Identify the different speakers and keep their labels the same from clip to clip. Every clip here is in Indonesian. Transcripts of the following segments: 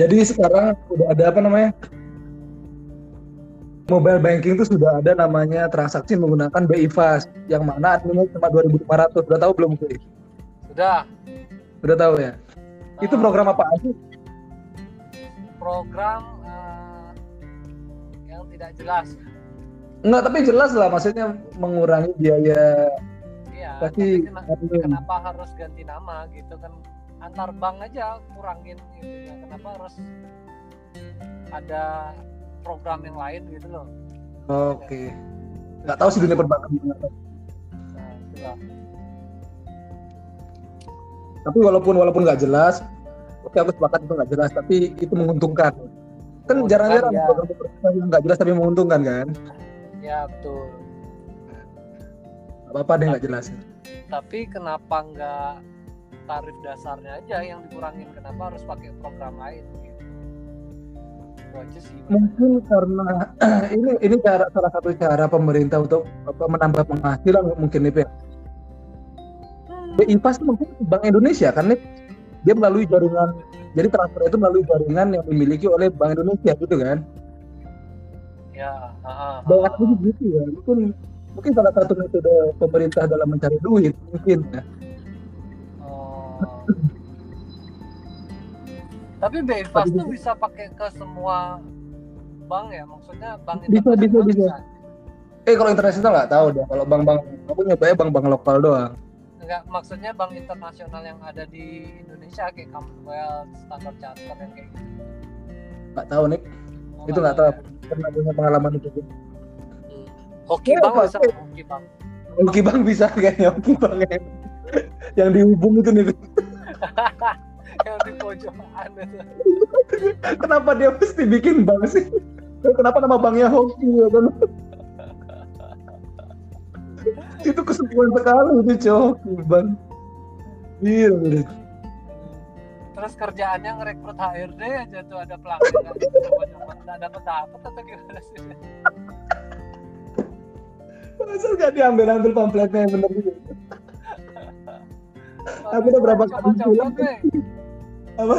Speaker 1: Jadi sekarang udah ada apa namanya? Mobile banking itu sudah ada namanya transaksi menggunakan BI Fast yang mana adminnya cuma 2.500. Udah tahu belum sih?
Speaker 2: Sudah.
Speaker 1: Udah tahu ya? Itu
Speaker 2: Nah,
Speaker 1: program apa sih?
Speaker 2: program eh, yang tidak jelas.
Speaker 1: Enggak, tapi jelas lah maksudnya mengurangi biaya
Speaker 2: Iya. Tapi kena-
Speaker 1: admin.
Speaker 2: kenapa harus ganti nama gitu kan? Antar bank aja kurangin itunya. Kenapa harus ada program yang lain gitu loh?
Speaker 1: Oke. Nggak tahu sih dunia perbankan gimana.
Speaker 2: Nah, itulah.
Speaker 1: Tapi walaupun walaupun nggak jelas, oke aku sepakat itu nggak jelas, tapi itu menguntungkan. Kan jarang-jarang
Speaker 2: ya.
Speaker 1: nggak jelas tapi menguntungkan kan?
Speaker 2: Ya betul.
Speaker 1: Nggak apa-apa deh nggak jelas.
Speaker 2: Tapi kenapa nggak tarif dasarnya aja yang dikurangin? Kenapa harus pakai program lain? Gitu. Itu aja sih.
Speaker 1: Mungkin karena ini ini cara salah satu cara pemerintah untuk apa, menambah penghasilan mungkin nih Pak. BI Fast itu mungkin Bank Indonesia kan nih dia melalui jaringan jadi transfer itu melalui jaringan yang dimiliki oleh Bank Indonesia gitu kan
Speaker 2: Ya.
Speaker 1: banyak
Speaker 2: ah.
Speaker 1: lagi gitu ya mungkin mungkin salah satu metode pemerintah dalam mencari duit mungkin ya.
Speaker 2: Tapi BI Fast tuh bisa pakai ke semua bank ya? Maksudnya bank
Speaker 1: Bisa, bisa,
Speaker 2: internasional
Speaker 1: bisa. eh kalau internasional nggak tahu deh kalau bank-bank aku nyobanya bank-bank lokal doang
Speaker 2: Enggak, maksudnya bank internasional yang ada di Indonesia kayak Commonwealth, Standard Chartered yang kayak gitu.
Speaker 1: nggak tahu nih
Speaker 2: Oh,
Speaker 1: itu nggak tahu pernah punya pengalaman itu
Speaker 2: Hmm. Hoki
Speaker 1: Ya,
Speaker 2: bank
Speaker 1: Pak.
Speaker 2: bisa hoki bank.
Speaker 1: Hoki Bank bisa kayaknya Hoki Bank ya. yang dihubung itu nih
Speaker 2: yang di pojokan
Speaker 1: kenapa dia mesti bikin bank sih? Kenapa nama banknya Hoki ya kan? Itu kesepuan sekali itu cowok Bank iya bener.
Speaker 2: Terus kerjaannya ngerekrut HRD aja tuh ada pelanggan nggak nggak dapat dapat atau gimana sih?
Speaker 1: masa nggak diambil ambil pamfletnya yang bener gitu Aku udah berapa kali bilang. apa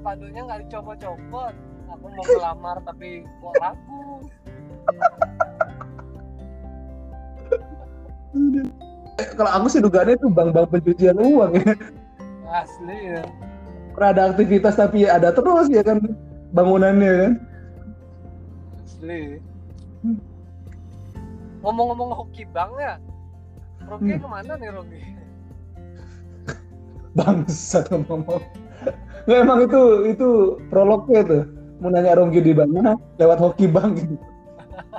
Speaker 2: Sepadunya nggak dicopot-copot. Aku mau ngelamar tapi kok ragu.
Speaker 1: Eh, kalau aku sih dugaannya itu bank-bank pencucian uang ya
Speaker 2: Asli ya.
Speaker 1: Ada aktivitas tapi ada terus ya kan bangunannya kan
Speaker 2: Asli. Ngomong-ngomong hoki bank ya. Rogi
Speaker 1: Hmm.
Speaker 2: ke mana nih Rogi?
Speaker 1: Bangsat ngomong nggak emang itu itu prolognya tuh mau nanya Ronggi di mana? Lewat hoki bank. Gitu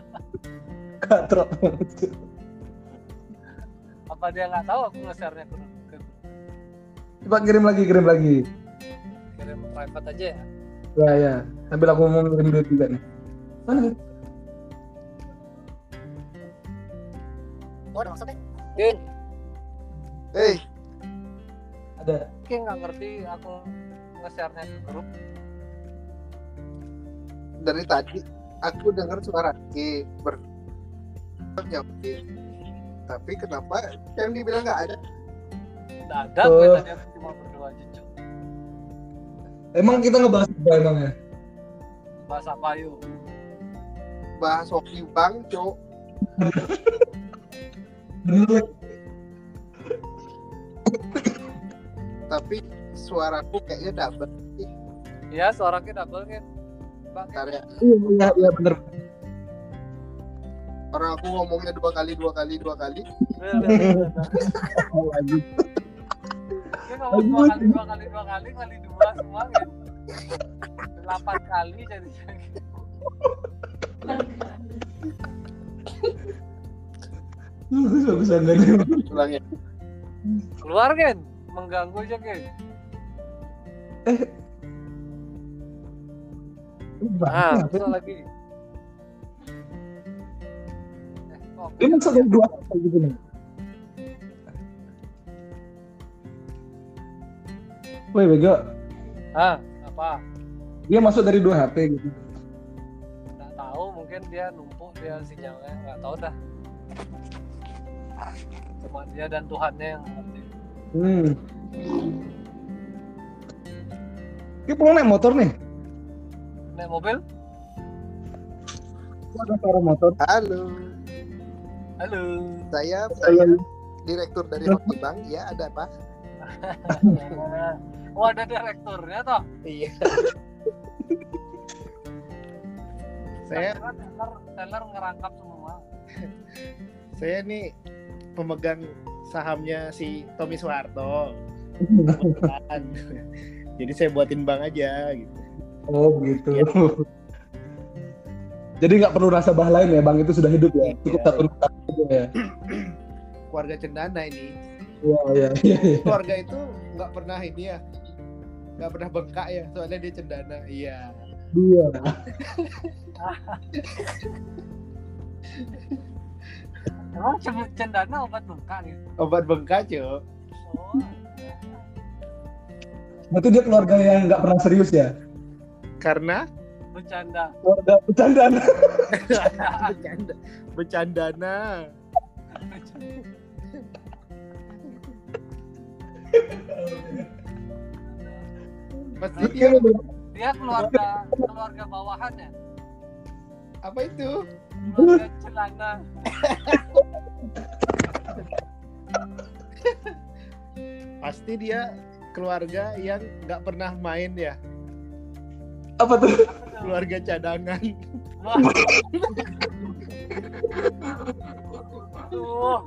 Speaker 1: katrok banget.
Speaker 2: Apa dia nggak tahu aku nge-share-nya ke,
Speaker 1: coba kirim lagi kirim lagi.
Speaker 2: Kirim private aja ya?
Speaker 1: ya ya. Sambil aku mau ngirim duit juga nih. Mana nih
Speaker 3: Oh, udah masuk deh.
Speaker 2: Kin,
Speaker 4: Hei,
Speaker 1: ada
Speaker 2: Kin nggak ngerti aku nge-share-nya ke grup.
Speaker 4: dari tadi aku dengar suara Ki ber. Tapi kenapa yang dibilang nggak ada?
Speaker 2: Nggak ada,
Speaker 1: Oh.
Speaker 2: gue tadi aku cuma berdua aja cuy.
Speaker 1: emang kita ngebahas apa emang ya
Speaker 2: Bahas apa yuk?
Speaker 4: Bahas hoki bang, cok.
Speaker 1: bener
Speaker 4: Tapi suaraku kayaknya dapet.
Speaker 2: Iya, suaranya double kan. Bang,
Speaker 4: Bentar ya.
Speaker 1: iya iya iya bener
Speaker 4: Orang aku ngomongnya dua kali, dua kali, dua kali.
Speaker 1: lagi
Speaker 2: Dia ngomong dua kali, dua kali, dua kali, kali dua semua kan. Delapan kali jadi
Speaker 1: bagus bagus banget
Speaker 4: Ulang ya.
Speaker 2: keluar kan, mengganggu aja. Nah,
Speaker 1: Bang,
Speaker 2: masuk lagi. Eh,
Speaker 1: masuk dari dua apa gitu nih Woi bego,
Speaker 2: Ah, apa?
Speaker 1: dia masuk dari dua HP gitu.
Speaker 2: Nggak tahu, mungkin dia numpuk dia sinyalnya, nggak tahu dah. Cuma dia dan Tuhannya yang ngerti.
Speaker 1: Hmm. Ki pulang naik motor nih.
Speaker 2: naik mobil
Speaker 1: Gua ada suara motor.
Speaker 4: Halo,
Speaker 2: halo
Speaker 4: saya
Speaker 1: Saya
Speaker 4: direktur dari Hoki Bank. Ya, ada apa?
Speaker 2: oh ada direkturnya toh
Speaker 4: Iya. saya
Speaker 2: teller teller ngerangkap semua
Speaker 5: saya nih pemegang sahamnya si Tommy Soeharto jadi saya buatin bank aja gitu
Speaker 1: Oh gitu. Jadi nggak perlu rasa bah lain ya, bang itu sudah hidup ya. Cukup
Speaker 5: Iya.
Speaker 1: satu rasa aja ya.
Speaker 5: keluarga cendana ini
Speaker 1: Iya iya iya. iya.
Speaker 5: keluarga itu nggak pernah ini ya nggak pernah bengkak ya soalnya dia cendana iya
Speaker 1: Iya.
Speaker 2: emang cem- cendana obat bengkak gitu.
Speaker 5: Obat bengkak cuy
Speaker 2: oh
Speaker 1: Berarti dia keluarga yang nggak pernah serius ya.
Speaker 5: karena?
Speaker 2: Bercanda.
Speaker 1: Keluarga bercandaan.
Speaker 5: bercanda. Bercandana. Pasti dia
Speaker 2: dia keluarga keluarga bawahan ya?
Speaker 5: Apa itu?
Speaker 2: Keluarga celana
Speaker 5: pasti dia keluarga yang nggak pernah main ya
Speaker 1: Apa tuh?
Speaker 5: keluarga cadangan
Speaker 2: Wah. Aduh,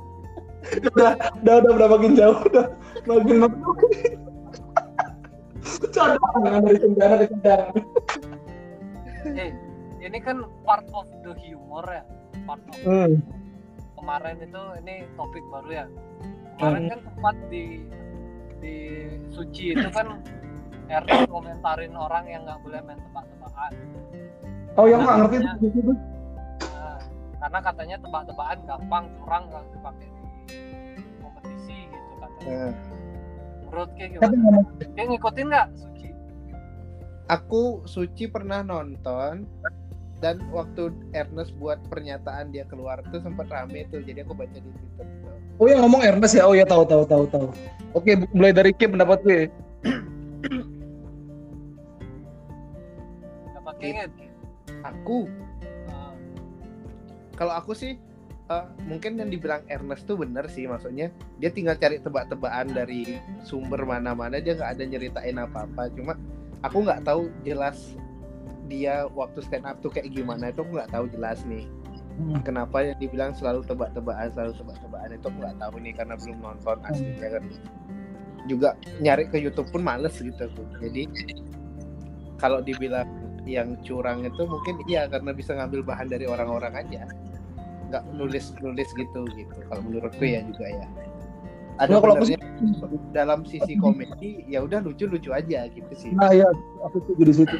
Speaker 1: Udah, udah, udah, udah makin jauh, udah makin makin. Cadangan dari cendana ke cendana.
Speaker 2: eh, ini kan part of the humor ya. Part of
Speaker 1: Hmm.
Speaker 2: Kemarin itu ini topik baru ya. Kemarin kan sempat di di suci itu kan Ernest komentarin orang yang nggak boleh main tebak-tebakan.
Speaker 1: Oh yang nggak ngerti itu.
Speaker 2: Nah, karena katanya tebak-tebakan gampang curang kalau dipakai di kompetisi gitu katanya.
Speaker 5: Nah,
Speaker 2: Menurut kayak
Speaker 1: Tapi
Speaker 2: gimana? Kayak ngikutin nggak suci?
Speaker 5: aku Suci pernah nonton dan waktu Ernest buat pernyataan dia keluar tuh sempat rame tuh jadi aku baca di Twitter gitu.
Speaker 1: Oh yang ngomong Ernest ya? Oh ya tahu tahu tahu tahu. Oke mulai dari Kim pendapat gue.
Speaker 2: Dapat keinget.
Speaker 5: aku
Speaker 2: Nah,
Speaker 5: kalau aku sih eh, mungkin yang dibilang Ernest tuh bener sih maksudnya dia tinggal cari tebak-tebakan dari sumber mana-mana dia nggak ada nyeritain apa-apa cuma aku nggak tahu jelas dia waktu stand up tuh kayak gimana itu nggak tahu jelas nih.
Speaker 1: Hmm.
Speaker 5: kenapa yang dibilang selalu tebak-tebakan selalu tebak-tebakan itu nggak tahu nih karena belum nonton aslinya kan juga nyari ke YouTube pun males gitu aku. Jadi kalau dibilang yang curang itu mungkin iya karena bisa ngambil bahan dari orang-orang aja. Nggak nulis nulis gitu gitu. Kalau menurutku ya juga ya. Ada
Speaker 1: Nah, kalau aku
Speaker 5: dalam sisi komedi ya udah lucu-lucu aja gitu sih.
Speaker 1: Nah ya aku setuju di situ.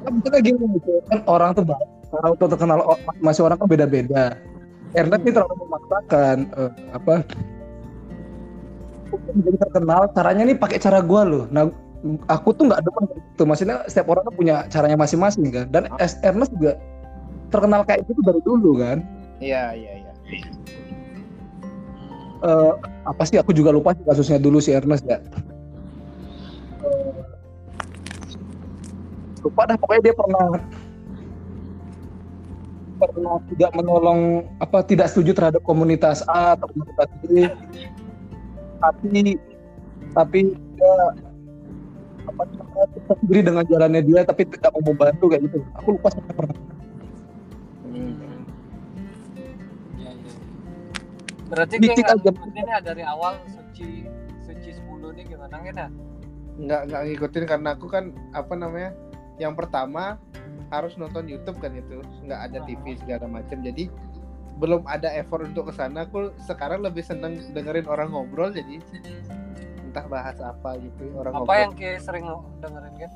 Speaker 1: Kan misalnya gini gitu, kan orang tuh orang tuh terkenal masih orang kan beda-beda. Ernest ini terlalu memaksakan eh, apa? Menjadi terkenal caranya nih pakai cara gua loh. Nah aku tuh nggak demen gitu. Maksudnya setiap orang kan punya caranya masing-masing kan. Dan Es- Ernest juga terkenal kayak gitu dari dulu kan.
Speaker 5: iya iya iya
Speaker 1: Eh, apa sih aku juga lupa sih kasusnya dulu si Ernest ya. Lupa dah pokoknya dia pernah pernah tidak menolong apa tidak setuju terhadap komunitas A atau komunitas B tapi tapi dia apa namanya, tetap sendiri dengan jalannya dia tapi tidak mau membantu kayak gitu aku lupa sampai pernah
Speaker 5: Hmm.
Speaker 2: iya, iya. Berarti
Speaker 1: Dikit aja.
Speaker 2: ngikutin ya dari awal suci suci 10 nih gimana kan ya?
Speaker 5: nggak nggak ngikutin karena aku kan apa namanya yang pertama harus nonton YouTube kan itu. Nggak ada TV segala macam jadi belum ada effort untuk ke sana. Aku sekarang lebih seneng dengerin orang ngobrol. Jadi entah bahas apa gitu orang
Speaker 2: Apa
Speaker 5: ngobrol.
Speaker 2: yang kayak sering dengerin kan?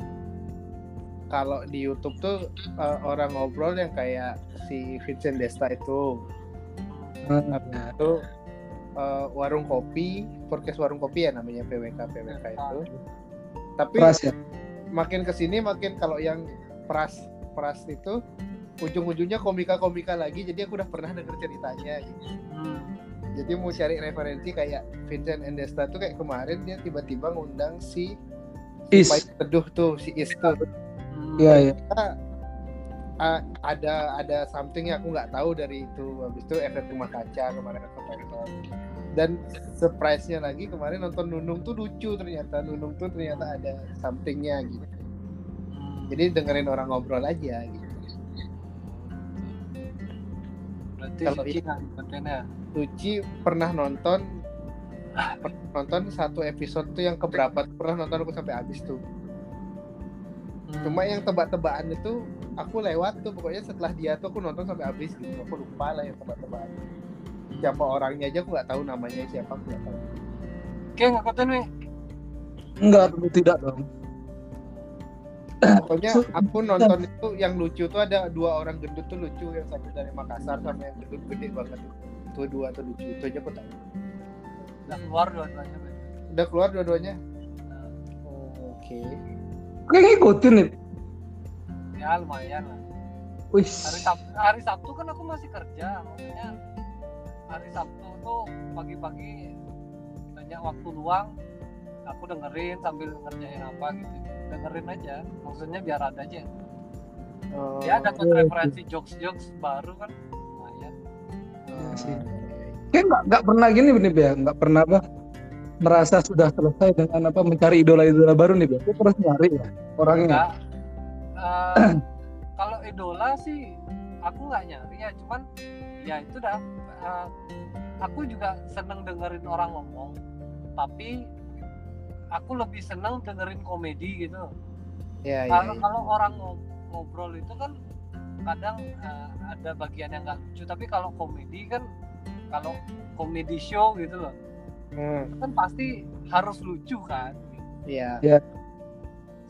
Speaker 5: kalau di YouTube tuh eh, orang ngobrol yang kayak si Vincent Desta itu.
Speaker 1: Nah,
Speaker 5: itu eh, warung kopi podcast warung kopi ya namanya PWK PWK itu. Tapi
Speaker 1: keras ya
Speaker 5: makin ke sini makin kalau yang pras pras itu ujung-ujungnya komika-komika lagi jadi aku udah pernah denger ceritanya gitu.
Speaker 2: Hmm.
Speaker 5: jadi mau cari referensi kayak Vincent Endesta tuh kayak kemarin dia tiba-tiba ngundang si
Speaker 1: Is.
Speaker 5: teduh tuh si Is tuh
Speaker 2: Hmm.
Speaker 1: Iya, iya.
Speaker 5: Ah, ada ada something yang aku nggak tahu dari itu habis itu efek rumah kaca kemarin aku tonton dan surprise-nya lagi kemarin nonton Nunung tuh lucu ternyata. Nunung tuh ternyata ada somethingnya gitu.
Speaker 2: Hmm.
Speaker 5: jadi dengerin orang ngobrol aja gitu.
Speaker 2: Berarti
Speaker 5: kalau
Speaker 2: Suci ya
Speaker 5: Suci pernah nonton pernah nonton satu episode tuh yang keberapa tuh pernah nonton aku sampai habis tuh.
Speaker 2: Hmm.
Speaker 5: cuma yang tebak-tebakan itu aku lewat tuh. Pokoknya setelah dia tuh aku nonton sampai habis gitu. Aku lupa lah yang tebak-tebakan siapa orangnya aja aku nggak tahu namanya siapa aku nggak tahu.
Speaker 2: Oke ngikutin nih
Speaker 1: Enggak, tentu tidak dong.
Speaker 5: pokoknya aku nonton itu yang lucu tuh ada dua orang gendut tuh lucu yang satu dari Makassar sama yang gendut gede banget tuh. Dua tuh lucu itu aja aku tahu.
Speaker 2: Udah keluar dua-duanya
Speaker 5: udah keluar dua-duanya? Oh, oke
Speaker 1: Kayak ngikutin nih.
Speaker 2: ya lumayan lah.
Speaker 1: Wih.
Speaker 2: hari Sabtu hari Sabtu kan aku masih kerja maksudnya hari Sabtu tuh pagi-pagi banyak waktu luang aku dengerin sambil ngerjain apa gitu. Dengerin aja maksudnya biar ada aja.
Speaker 5: Oh,
Speaker 2: ya dapat
Speaker 1: Oke,
Speaker 2: referensi jokes-jokes baru kan lumayan.
Speaker 1: Iya sih. Kayak nggak nggak pernah gini nih ya, nggak pernah apa merasa sudah selesai dengan apa mencari idola-idola baru nih, Bia. Terus nyari ya orangnya.
Speaker 2: eh, kalau idola sih aku nggak nyari ya. Cuman ya itu dah. Eh, aku juga seneng dengerin orang ngomong tapi aku lebih seneng dengerin komedi gitu.
Speaker 5: Ya ya,
Speaker 2: kalau
Speaker 5: ya.
Speaker 2: kalau orang ngob- ngobrol itu kan kadang eh, ada bagian yang nggak lucu. Tapi kalau komedi kan kalau komedi show gitu loh
Speaker 5: Hmm,
Speaker 2: kan pasti harus lucu kan.
Speaker 5: Ya.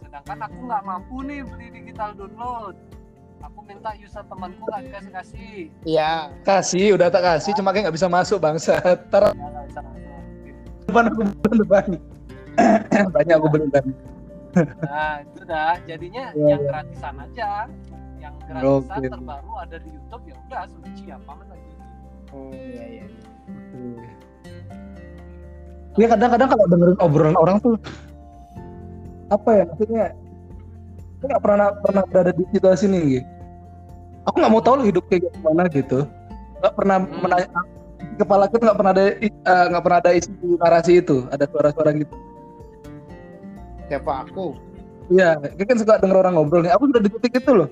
Speaker 2: Sedangkan aku nggak mampu nih beli digital download aku minta user temanku nggak dikasih kasih
Speaker 5: ya
Speaker 1: Kasih, udah tak kasih, cuma kayak nggak bisa masuk bangsa.
Speaker 2: Ya bisa langsung
Speaker 1: depan aku bulan depan. Banyak aku beli kan.
Speaker 2: nah itu dah jadinya
Speaker 1: Iya,
Speaker 2: yang
Speaker 1: iya.
Speaker 2: gratisan aja yang gratisan
Speaker 1: Oke.
Speaker 2: terbaru ada di YouTube ya udah suci apa lagi
Speaker 5: hmm, ya ya
Speaker 1: Dia kadang-kadang kalau dengerin obrolan orang tuh apa ya maksudnya? Aku nggak pernah pernah berada di situasi ini. Gitu. Aku nggak mau tahu loh hidup kayak gimana gitu. Nggak pernah
Speaker 2: Hmm.
Speaker 1: menanya kepala aku nggak pernah ada eh, nggak pernah ada isi narasi itu, ada suara-suara gitu.
Speaker 5: siapa aku
Speaker 1: Iya, kita kan suka denger orang ngobrol nih. Aku sudah di titik itu loh.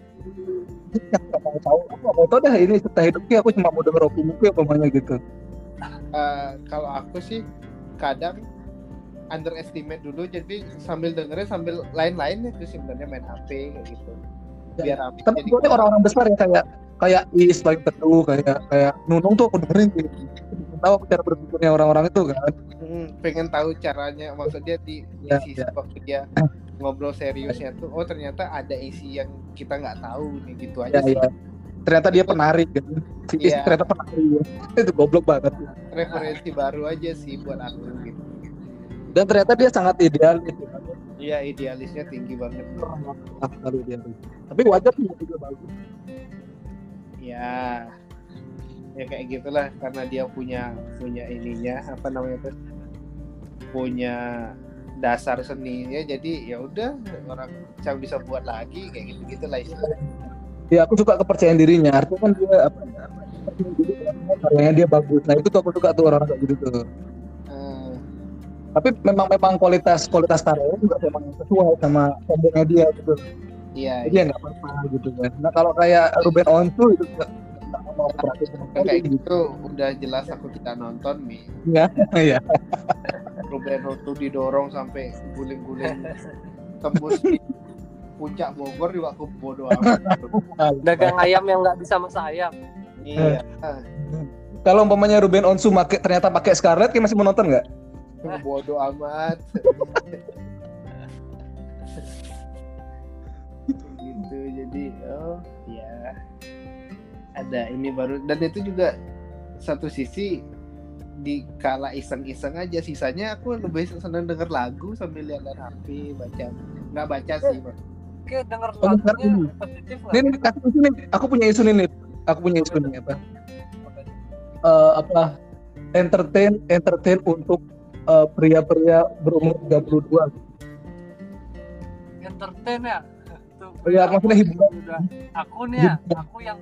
Speaker 1: Aku nggak mau tahu, aku nggak mau tahu dah ini cerita hidupnya. Aku cuma mau denger opiniku apa namanya gitu.
Speaker 5: Eh, kalau aku sih kadang underestimate dulu jadi sambil dengerin sambil lain-lain itu sebenarnya main HP kayak gitu biar apa
Speaker 1: Tapi gue orang-orang besar ya kayak kayak Is paling teduh, kayak kayak Nunung tuh aku dengerin gitu. Aku Tahu cara berpikirnya orang-orang itu kan.
Speaker 5: Hmm, pengen tahu caranya maksudnya di, di
Speaker 1: Ya,
Speaker 5: waktu dia ngobrol seriusnya tuh oh ternyata ada isi yang kita nggak tahu nih gitu aja
Speaker 1: Ya,
Speaker 5: sih
Speaker 1: ya. Ternyata dia penari gitu. Si Is
Speaker 5: Iya.
Speaker 1: ternyata penari ya. Itu goblok banget.
Speaker 5: referensi baru aja sih buat aku gitu
Speaker 1: Dan ternyata dia sangat ideal gitu.
Speaker 5: Iya idealisnya tinggi banget
Speaker 1: Ah, kali dia. Tapi wajar sih juga bagus.
Speaker 5: ya ya kayak gitulah karena dia punya punya ininya apa namanya tuh punya dasar seninya jadi ya udah orang yang bisa buat lagi kayak gitu gitulah istilahnya
Speaker 1: Ya aku suka kepercayaan dirinya. Artinya kan dia apa ya? karena karyanya dia bagus. Nah itu tuh aku suka tuh orang-orang kayak gitu tuh. Tapi memang memang kualitas kualitas juga memang sesuai sama sombongnya dia gitu.
Speaker 5: iya
Speaker 1: Jadi ya nggak apa-apa gitu kan. Nah kalau kayak Ruben Onsu itu mau
Speaker 5: Kan kayak gitu udah jelas aku tidak nonton nih
Speaker 1: Iya, iya.
Speaker 5: Ruben tuh didorong sampai guling-guling tembus di puncak Bogor juga aku bodoh amat
Speaker 2: dagang ayam yang nggak bisa masak ayam
Speaker 5: iya
Speaker 1: Kalau umpamanya Ruben Onsu make, ternyata pakai Scarlett, kayak masih mau nonton nggak?
Speaker 5: bodoh amat gitu jadi oh ya ada ini baru dan itu juga satu sisi di kala iseng-iseng aja sisanya aku lebih seneng denger lagu sambil lihat HP baca nggak baca sih Bang.
Speaker 2: oke denger
Speaker 1: Oh,
Speaker 2: lagunya repetitif lah
Speaker 1: kasih isu nih. Aku punya isu nih. Aku punya isu nih apa? Eh, apa? Entertain, entertain untuk eh, pria-pria berumur 32.
Speaker 2: entertain ya? Tuh,
Speaker 1: Oh iya, maksudnya hiburan.
Speaker 2: udah aku nih ya aku yang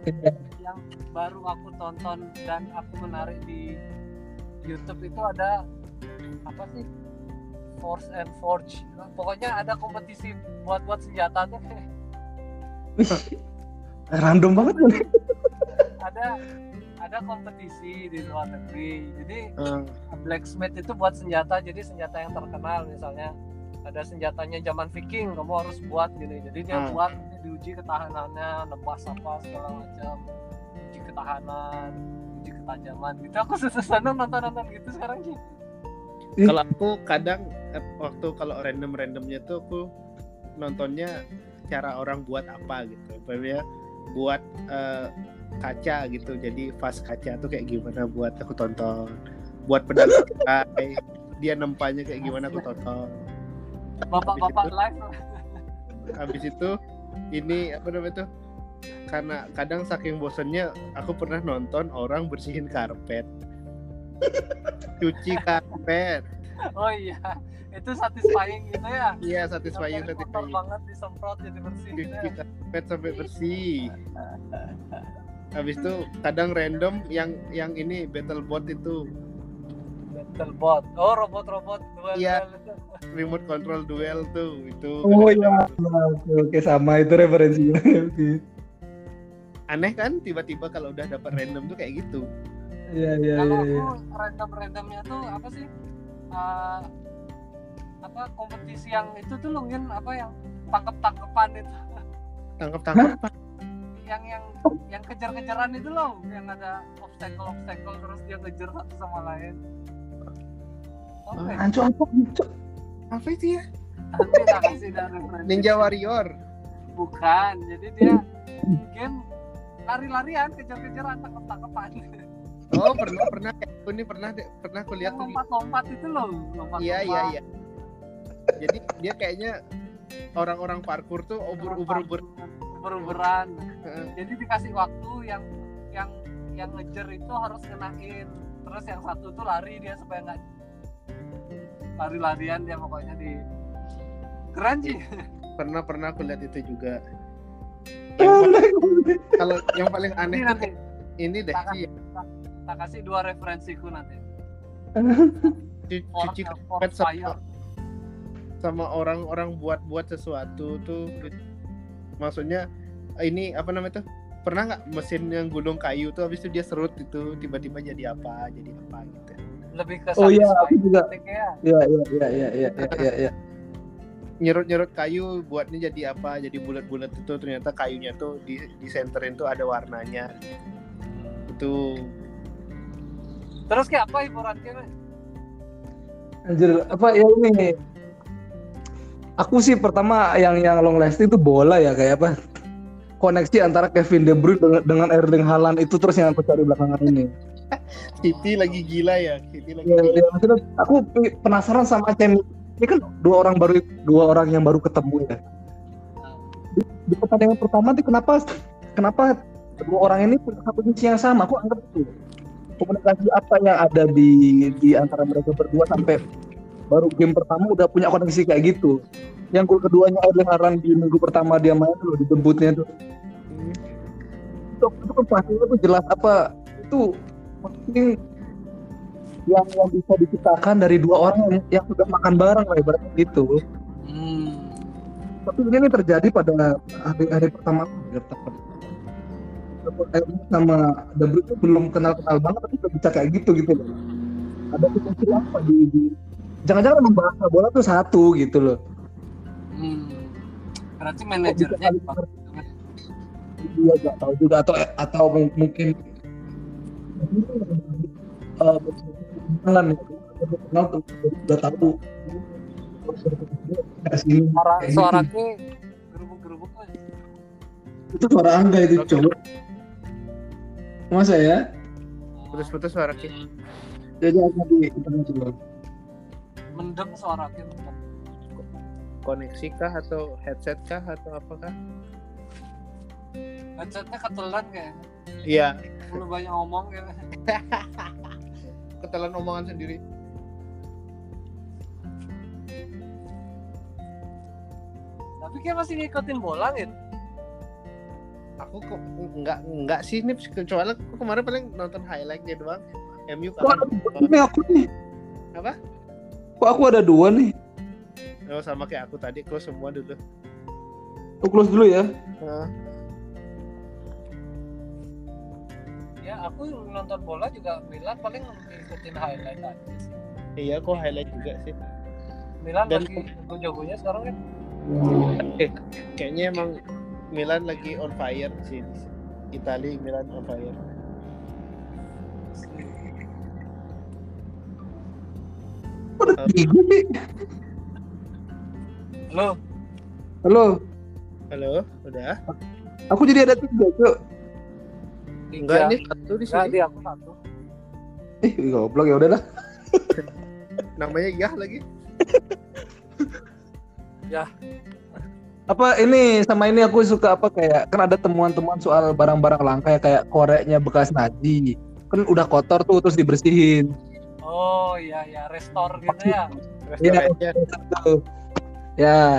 Speaker 2: yang baru aku tonton dan aku menarik di YouTube itu ada apa sih? Force and Forge. Pokoknya ada kompetisi buat buat senjata tuh.
Speaker 1: Random banget. Kan
Speaker 2: ada ada kompetisi di luar negeri jadi
Speaker 5: Hmm.
Speaker 2: blacksmith itu buat senjata jadi senjata yang terkenal misalnya ada senjatanya zaman Viking kamu harus buat gini jadi dia
Speaker 5: Hmm.
Speaker 2: buat diuji ketahanannya nebas apa segala macam uji ketahanan uji ketajaman gitu aku seneng nonton nonton gitu sekarang sih
Speaker 1: Ih.
Speaker 5: Kalau aku kadang eh, waktu kalau random randomnya tuh aku nontonnya cara orang buat apa gitu. Umpamanya buat eh, kaca gitu. Jadi vas kaca tuh kayak gimana buat aku tonton. Buat lantai, dia nempanya kayak gimana aku tonton.
Speaker 2: bapak-bapak
Speaker 5: itu-
Speaker 2: live
Speaker 5: Habis itu ini apa namanya tuh? Karena kadang saking bosennya aku pernah nonton orang bersihin karpet. Cuci karpet.
Speaker 2: oh iya itu satisfying gitu ya
Speaker 5: Iya, satisfying satisfying.
Speaker 2: banget disemprot jadi bersih gitu
Speaker 5: cuci
Speaker 2: ya.
Speaker 5: karpet sampai bersih. Habis itu kadang random yang yang ini battlebot itu
Speaker 2: battle bot oh robot-robot duel
Speaker 5: Iya.
Speaker 2: duel.
Speaker 5: remote control duel tuh itu.
Speaker 1: oh iya oke oke sama itu referensinya.
Speaker 5: Aneh kan tiba-tiba kalau udah dapat random tuh kayak gitu.
Speaker 1: iya iya
Speaker 2: kalau
Speaker 1: iya
Speaker 2: aku random randomnya tuh apa sih Eh, apa kompetisi yang itu tuh lungin apa yang tangkep tangkepan itu
Speaker 5: Tangkap-tangkap.
Speaker 2: Yang yang yang kejar-kejaran itu loh yang ada obstacle obstacle terus dia kejar satu sama lain Oke,
Speaker 1: Anco apa Anco?
Speaker 5: Apa itu ya?
Speaker 2: nanti tak kasih dah referensi.
Speaker 5: Ninja Warrior.
Speaker 2: bukan jadi dia game lari-larian kejar-kejaran tangkep-tangkepan
Speaker 5: Oh pernah pernah aku ini pernah deh, pernah aku lihat
Speaker 2: yang
Speaker 5: tuh.
Speaker 2: lompat-lompat itu loh lompat
Speaker 5: Iya iya iya. Jadi dia kayaknya orang-orang parkour tuh ubur-ubur-ubur.
Speaker 2: Uber-uberan
Speaker 5: Heeh.
Speaker 2: jadi dikasih waktu yang yang yang ngejar itu harus ngenain. Terus yang satu tuh lari dia supaya nggak lari-larian dia pokoknya di keren sih.
Speaker 5: Pernah pernah aku lihat itu juga. Kalau yang paling aneh
Speaker 2: ini nanti.
Speaker 5: ini deh
Speaker 2: tak
Speaker 5: sih
Speaker 2: kasih, tak, tak kasih dua referensiku nanti.
Speaker 5: Cuci sama, sama orang-orang buat-buat sesuatu tuh maksudnya ini apa namanya tuh pernah nggak mesin yang gulung kayu tuh habis itu dia serut itu tiba-tiba jadi apa jadi apa gitu
Speaker 2: lebih ke
Speaker 1: Oh iya, aku juga.
Speaker 2: ya
Speaker 1: Iya iya iya iya iya iya iya. iya.
Speaker 5: nyerut-nyerut kayu buatnya jadi apa jadi bulat-bulat itu ternyata kayunya tuh di di senterin tuh ada warnanya itu
Speaker 2: terus kayak apa hiburannya
Speaker 1: Anjir, apa ya ini? Aku sih pertama yang yang long lasting itu bola ya kayak apa? Koneksi antara Kevin De Bruyne dengan, dengan Erling Haaland itu terus yang aku cari belakangan ini.
Speaker 5: City lagi gila ya City lagi
Speaker 1: Ya,
Speaker 5: gila.
Speaker 1: ya, maksudnya aku penasaran sama Cem. Ini kan dua orang baru dua orang yang baru ketemu ya. Di, di pertandingan pertama tuh kenapa kenapa dua orang ini punya satu misi yang sama? Aku anggap itu komunikasi apa yang ada di di antara mereka berdua sampai baru game pertama udah punya koneksi kayak gitu. Yang gol keduanya Erling Haaland di minggu pertama dia main tuh dijemputnya tuh.
Speaker 5: Hmm.
Speaker 1: Itu, itu kan pastinya tuh jelas apa itu mungkin yang yang bisa diciptakan dari dua orang yang, yang sudah makan bareng lah ibaratnya gitu.
Speaker 2: hmm.
Speaker 1: Tapi ini terjadi pada hari hari pertama sama Bruyne itu belum kenal kenal banget tapi udah bisa kayak gitu gitu loh. Ada potensi apa di, di jangan-jangan emang bahasa bola tuh satu gitu loh.
Speaker 2: Hmm. berarti manajernya
Speaker 1: dia nggak tahu juga. Atau atau mung- mungkin eh kenalan ya kenal tuh udah tahu.
Speaker 2: Suara suara gerubuk-gerubuk
Speaker 1: itu suara angga itu cowok masa ya?
Speaker 5: Putus-putus suara Ki.
Speaker 1: jadi aku di internet juga
Speaker 2: mendem suara kita
Speaker 5: koneksi kah atau headset kah atau apakah
Speaker 2: headsetnya ketelan kayak
Speaker 5: iya
Speaker 2: perlu banyak ngomong gitu
Speaker 5: ketelan omongan sendiri
Speaker 2: Tapi kayak masih ngikutin bola gitu.
Speaker 5: Aku kok enggak enggak sih ini kecuali aku kemarin paling nonton highlightnya doang. MU
Speaker 1: Wah, ini aku nih.
Speaker 5: Apa?
Speaker 1: Kok aku ada dua nih?
Speaker 5: Oh, sama kayak aku tadi, close semua dulu.
Speaker 1: Aku close dulu ya.
Speaker 5: Nah,
Speaker 2: Ya aku nonton bola juga Milan paling ngikutin highlight aja sih.
Speaker 5: iya, aku highlight juga sih.
Speaker 2: Milan
Speaker 5: Dan-
Speaker 2: lagi jago-jagonya sekarang kan.
Speaker 5: Eh, kayaknya emang Milan lagi on fire sih. Itali Milan on fire.
Speaker 1: Kok ada tiga sih?
Speaker 2: Lo
Speaker 1: Halo,
Speaker 5: Halo, udah?
Speaker 1: aku jadi ada tiga, Cuk.
Speaker 5: Enggak
Speaker 2: tiga.
Speaker 5: ini satu di
Speaker 2: Enggak,
Speaker 5: sini.
Speaker 2: di aku satu.
Speaker 1: Eh, goblok ya udahlah.
Speaker 5: Namanya Yah lagi.
Speaker 1: Apa ini sama ini aku suka apa kayak kan ada temuan-temuan soal barang-barang langka ya kayak koreknya bekas naji. Kan udah kotor tuh terus dibersihin.
Speaker 2: Oh iya ya, restore gitu ya.
Speaker 1: Iya,
Speaker 5: Restorannya.
Speaker 1: tuh. Ya,
Speaker 5: iya.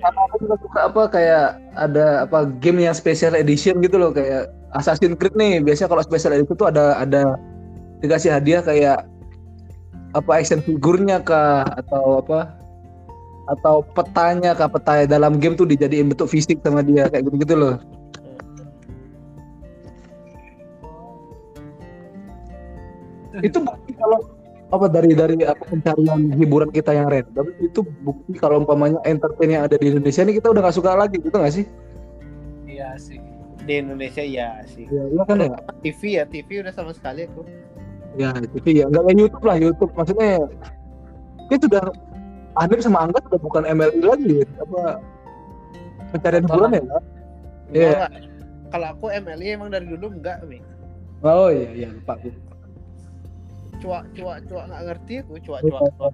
Speaker 1: sama aku juga suka apa kayak ada apa game yang special edition gitu loh kayak Assassin's Creed nih biasanya kalau special edition tuh ada ada dikasih hadiah kayak apa action figurnya kah atau apa atau petanya kah peta dalam game tuh dijadiin bentuk fisik sama dia kayak gitu gitu loh itu bukti kalau apa dari dari apa pencarian hiburan kita yang random itu bukti kalau umpamanya entertain yang ada di Indonesia ini kita udah gak suka lagi gitu gak sih?
Speaker 2: Iya sih.
Speaker 5: Di Indonesia ya sih.
Speaker 1: Ya, iya kan ya?
Speaker 5: TV ya, TV udah sama sekali aku.
Speaker 1: Ya TV ya, nggak kayak YouTube lah YouTube maksudnya itu sudah Anip sama Angga sudah bukan MLI lagi ya. apa pencarian hiburan ya? Iya.
Speaker 5: Kalau aku MLI emang dari dulu enggak, Mi.
Speaker 1: Oh iya iya lupa.
Speaker 5: Cuak cuak cuak nggak ngerti aku cuak
Speaker 1: Lupa.
Speaker 5: cuak.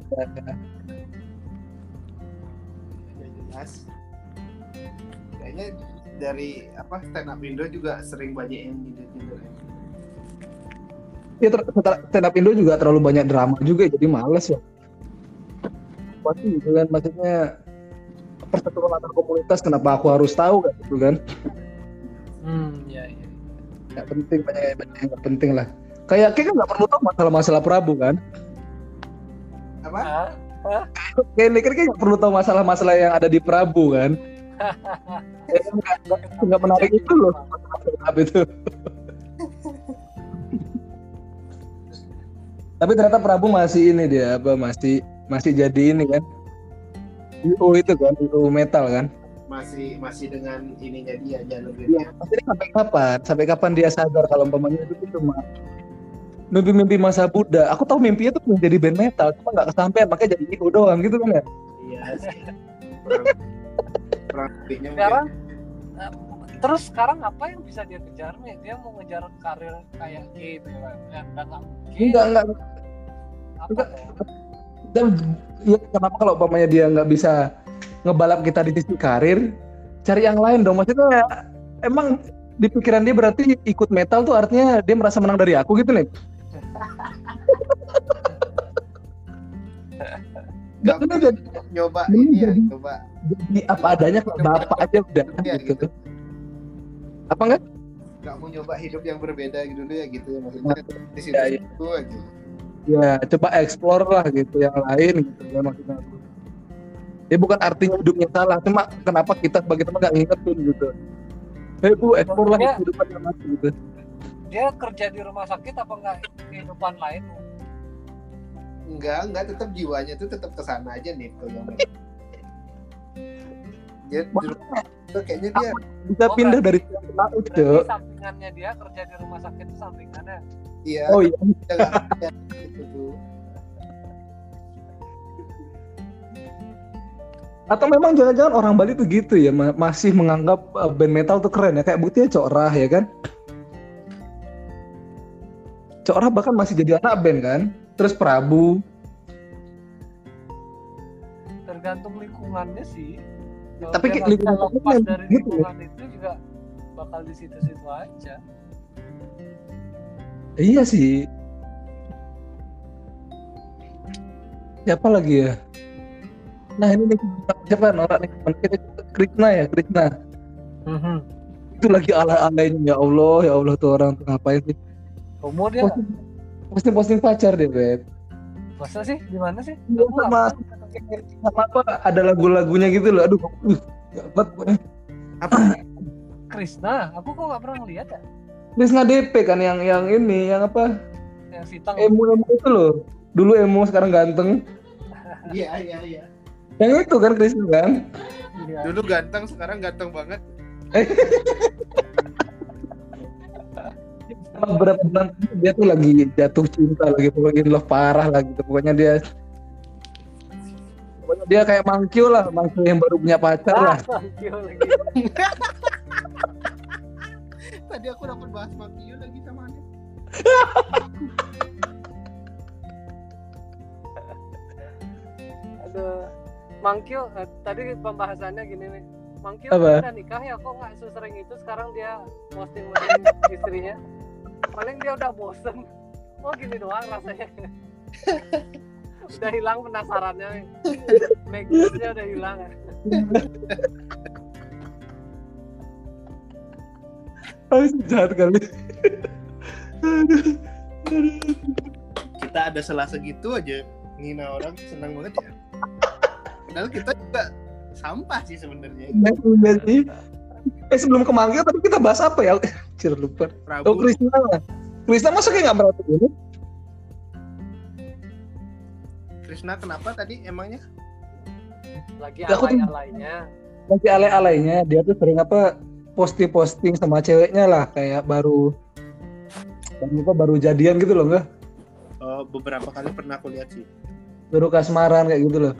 Speaker 5: Udah jelas. Kayaknya dari apa stand up Indo juga sering banyak yang nyindir-nyindir.
Speaker 1: Ya ter- ter- stand up Indo juga terlalu banyak drama juga jadi males ya. Pasti gitu kan maksudnya persatuan antar komunitas kenapa aku harus tahu kan gitu kan?
Speaker 2: Hmm, iya iya.
Speaker 1: Nggak penting banyak banyak yang nggak penting lah. Kayak kayak kan nggak perlu tahu masalah-masalah Prabu kan?
Speaker 5: Apa?
Speaker 1: Kayak ini kan kayak nggak perlu tahu masalah-masalah yang ada di Prabu kan? Ya, nggak- nggak- nggak menarik itu loh itu. Tapi ternyata Prabu masih ini dia apa masih masih jadi ini kan? IO itu kan, IO metal kan?
Speaker 5: Masih masih dengan ininya dia jalur
Speaker 1: Iya. sampai kapan? Sampai kapan dia sadar kalau umpamanya itu cuma mimpi-mimpi masa Buddha. Aku tahu mimpinya tuh menjadi band metal, cuma nggak kesampaian, makanya jadi IO doang gitu kan ya?
Speaker 5: Iya.
Speaker 2: sekarang eh, terus sekarang apa yang bisa dia kejar nih? Dia mau ngejar karir kayak gitu kan? Ya, nggak.
Speaker 1: Enggak, enggak,
Speaker 2: Apa
Speaker 1: dan ya kenapa kalau umpamanya dia nggak bisa ngebalap kita di sisi karir cari yang lain dong maksudnya emang di pikiran dia berarti ikut metal tuh artinya dia merasa menang dari aku gitu nih Gak bener jadi,
Speaker 5: nyoba
Speaker 1: Ini
Speaker 5: ya,
Speaker 1: jadi-
Speaker 5: coba
Speaker 1: jadi apa adanya kalau bapak aja udah
Speaker 5: Iya,
Speaker 1: gitu.
Speaker 5: gitu.
Speaker 1: Apa enggak?
Speaker 5: nggak mau nyoba hidup yang berbeda gitu dulu ya gitu ya maksudnya di situ
Speaker 1: Ya, iya.
Speaker 5: itu aja.
Speaker 1: Ya coba explore lah gitu yang lain gitu ya maksudnya. Ya bukan artinya hidupnya salah, cuma kenapa kita sebagai teman nggak ngingetin gitu. Hei bu, explore lah kehidupan yang gitu.
Speaker 2: Dia kerja di rumah sakit apa enggak kehidupan lain?
Speaker 5: Enggak, enggak tetap jiwanya tuh tetap ke sana aja nih tuh yang dia itu kayaknya dia
Speaker 1: Bisa
Speaker 2: Oh,
Speaker 1: pindah dari laut, Cok.
Speaker 2: sampingannya dia kerja di rumah sakit itu sampingannya.
Speaker 5: iya
Speaker 1: Oh iya,
Speaker 5: gitu tuh
Speaker 1: atau memang jangan-jangan orang Bali tuh gitu ya ma- masih menganggap uh, band metal tuh keren ya kayak buktinya Cok Rah ya kan Cok Rah bahkan masih jadi anak band kan terus Prabu
Speaker 2: Tergantung lingkungannya sih. Kalau
Speaker 1: Tapi kayak lingkungan
Speaker 2: lepas dari
Speaker 1: gitu ya.
Speaker 2: lingkungan itu juga bakal di situ-situ aja.
Speaker 1: iya sih siapa lagi ya nah ini nih siapa norak nih teman kita Krishna ya Krishna
Speaker 2: Mhm.
Speaker 1: itu lagi ala-alainya ya Allah ya Allah tuh orang tuh ngapain sih
Speaker 2: Umur dia
Speaker 1: posting posting, pacar deh beb
Speaker 2: masa sih di mana sih? Nggak
Speaker 1: sama sama apa ada lagu-lagunya gitu loh aduh uh, gak kuat pokoknya.
Speaker 5: Apa?
Speaker 2: Krisna, aku kok nggak pernah ngeliat ya
Speaker 1: Krishna DP kan yang yang ini yang apa
Speaker 2: yang sitang.
Speaker 1: emo emo itu loh dulu emo sekarang ganteng
Speaker 5: Iya iya iya.
Speaker 1: yang itu kan Krishna kan
Speaker 2: Iya.
Speaker 5: Dulu ganteng, sekarang ganteng banget.
Speaker 1: Beberapa bulan dia tuh lagi jatuh cinta lagi pokoknya in love parah lagi tuh pokoknya dia pokoknya dia kayak Mangkyo lah Mangkyo yang baru punya pacar lah
Speaker 2: Ah, lagi.
Speaker 5: Tadi aku dapat bahas Makio lagi sama Anda.
Speaker 2: Aduh. Mangkyo, eh, tadi pembahasannya gini nih. Mangkyo
Speaker 1: Apa?
Speaker 2: udah nikah ya, kok nggak sesering itu sekarang dia posting posting istrinya. Paling dia udah bosen. Oh gini doang rasanya. udah hilang penasarannya. Magicnya udah hilang.
Speaker 1: oh, jahat kali
Speaker 5: Kita ada salah segitu aja. Nina orang senang banget ya. Padahal kita juga sampah sih sebenarnya.
Speaker 1: Iya, iya sih eh sebelum ke Mangkyo tadi kita bahas apa ya? Cir lupa.
Speaker 5: Prabu.
Speaker 1: oh Krishna Krishna masa kayak nggak merhatiin ini?
Speaker 5: Krishna kenapa tadi emangnya?
Speaker 2: Lagi
Speaker 1: Ya,
Speaker 2: alay-alaynya.
Speaker 1: masih alay-alaynya. Dia tuh sering apa posting-posting sama ceweknya lah. Kayak baru apa baru jadian gitu loh enggak
Speaker 5: Oh, beberapa kali pernah aku lihat sih.
Speaker 1: baru kasmaran kayak gitu loh.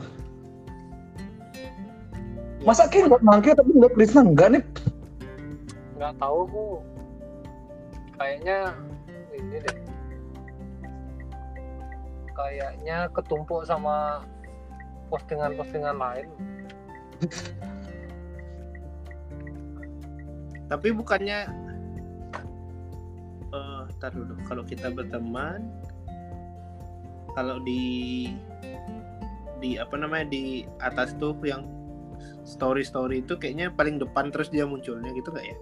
Speaker 1: Masa kayak nggak mangkir tapi nggak Krishna enggak nih
Speaker 2: nggak tahu aku kayaknya ini deh kayaknya ketumpuk sama postingan-postingan lain
Speaker 5: Tapi bukannya eh tar dulu. Kalau kita berteman kalau di di apa namanya di atas tuh yang story story itu kayaknya paling depan terus dia munculnya gitu nggak ya?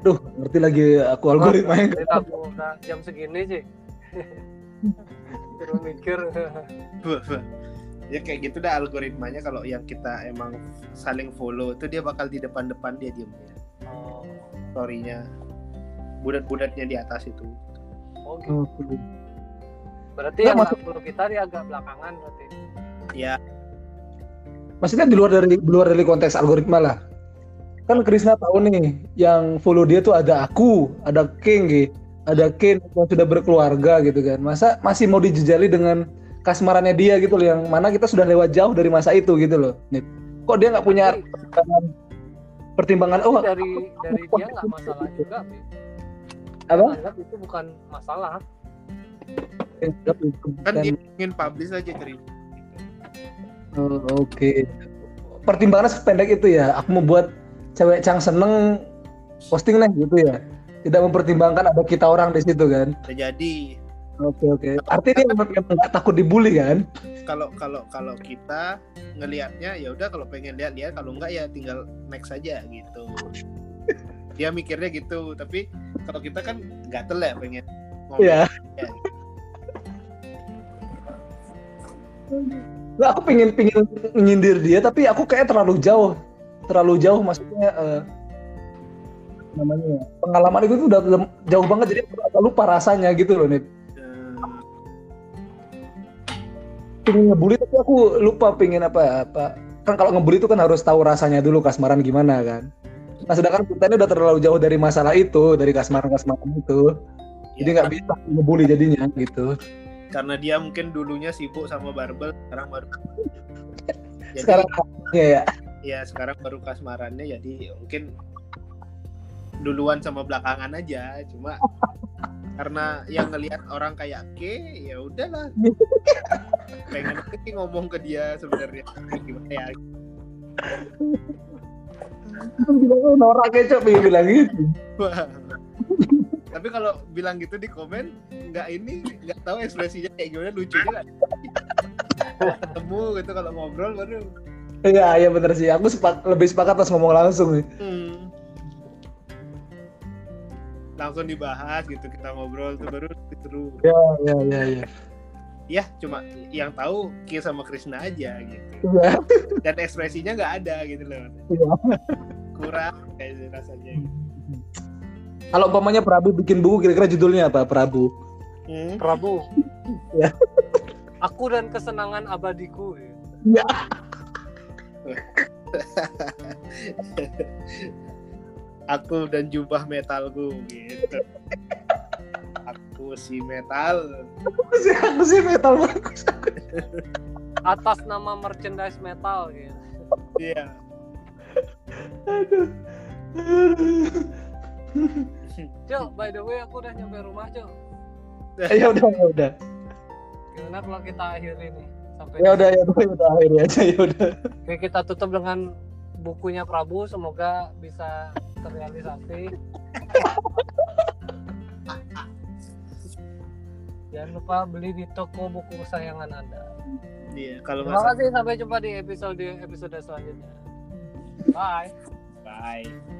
Speaker 1: Duh, ngerti lagi aku algoritmanya.
Speaker 2: Jadi aku udah jam segini sih. Terus mikir.
Speaker 5: Ya kayak gitu dah algoritmanya. Kalau yang kita emang saling follow itu dia bakal di depan-depan dia diemnya
Speaker 2: oh,
Speaker 5: storynya. Budat-budatnya di atas itu.
Speaker 2: Oh gitu.
Speaker 1: Oke.
Speaker 2: berarti
Speaker 1: Nggak,
Speaker 2: yang
Speaker 1: maksud-
Speaker 2: follow kita dia agak belakangan berarti.
Speaker 5: Ya
Speaker 1: Maksudnya di luar dari di luar dari konteks algoritma lah. Kan Krishna tahu nih, yang follow dia tuh ada aku, ada King gitu. Ada Ken yang sudah berkeluarga gitu kan. Masa masih mau dijejali dengan kasmarannya dia gitu loh yang mana kita sudah lewat jauh dari masa itu gitu loh. Nip. Kok dia nggak punya
Speaker 2: Tapi-
Speaker 1: pertimbangan pertimbangan oh
Speaker 2: dari dari dia nggak masalah juga
Speaker 1: Apa?
Speaker 2: anggap itu bukan masalah
Speaker 5: kan dia ingin publish aja cerita
Speaker 1: Oh, Oke. Pertimbangannya sependek itu ya. Aku mau buat cewek cang seneng posting lah gitu ya. Tidak mempertimbangkan ada kita orang di situ kan.
Speaker 5: Bisa jadi
Speaker 1: Oke oke. Artinya dia memang nggak takut dibully kan?
Speaker 5: kalau kalau kalau kita ngelihatnya ya udah kalau pengen lihat lihat kalau enggak ya tinggal next aja gitu dia mikirnya gitu tapi kalau kita kan gatel ya pengen ngomong
Speaker 1: Iya.
Speaker 5: Ya.
Speaker 1: Nggak, aku pengen pengen nyindir dia tapi aku kayak terlalu jauh, terlalu jauh maksudnya eh, namanya pengalaman itu tuh udah jauh banget jadi aku agak lupa rasanya gitu loh nih.
Speaker 5: Eh,
Speaker 1: Pengen ngebully tapi aku lupa pengen apa apa. Kan kalau ngebully itu kan harus tahu rasanya dulu kasmaran gimana kan. Nah sedangkan kita ini udah terlalu jauh dari masalah itu, dari kasmaran-kasmaran itu. Jadi
Speaker 5: ya,
Speaker 1: nggak bisa ngebully jadinya gitu.
Speaker 5: karena dia mungkin dulunya sibuk sama barbel sekarang baru jadi
Speaker 1: Sekarang ya, ya.
Speaker 5: Ya sekarang baru kasmarannya jadi mungkin duluan sama belakangan aja. Cuma karena yang ngelihat orang kayak ke ya udahlah. Pengen sih ngomong ke dia sebenarnya. Gimana ya?
Speaker 1: Bilang "Oh, norak kecap pengen bilang gitu.
Speaker 5: Wah. tapi kalau bilang gitu di komen nggak ini nggak tahu ekspresinya kayak gimana lucu juga. Ketemu gitu kalau ngobrol baru
Speaker 1: Iya, iya bener sih. Aku sepak, lebih sepakat pas ngomong langsung nih.
Speaker 5: hmm. langsung dibahas gitu kita ngobrol tuh baru seru
Speaker 1: Iya, iya, iya, iya.
Speaker 5: ya cuma yang tahu Ki sama Krisna aja gitu
Speaker 1: Iya.
Speaker 5: dan ekspresinya nggak ada gitu loh
Speaker 1: Iya.
Speaker 5: kurang kayak rasanya
Speaker 1: Kalau umpamanya Prabu bikin buku, kira-kira judulnya apa? Prabu.
Speaker 5: hmm.
Speaker 2: Prabu
Speaker 1: Ya.
Speaker 2: aku dan kesenangan abadiku ya.
Speaker 1: Iya.
Speaker 5: aku dan jubah metalku gitu aku si metal
Speaker 1: Aku sih, aku sih metal bagus.
Speaker 2: atas nama merchandise metal gitu
Speaker 5: iya
Speaker 1: Aduh. Aduh.
Speaker 2: Cok, by the way aku udah nyampe rumah Cok
Speaker 1: Ya udah, udah.
Speaker 2: gimana kalau kita akhiri nih sampai
Speaker 1: Ya udah, ya udah, ya udah akhirnya aja ya udah.
Speaker 2: Oke, kita tutup dengan bukunya Prabu. Semoga bisa terrealisasi. Jangan lupa beli di toko buku kesayangan anda.
Speaker 5: Iya kalau
Speaker 2: terima kasih sampai jumpa di episode episode selanjutnya. Bye.
Speaker 5: Bye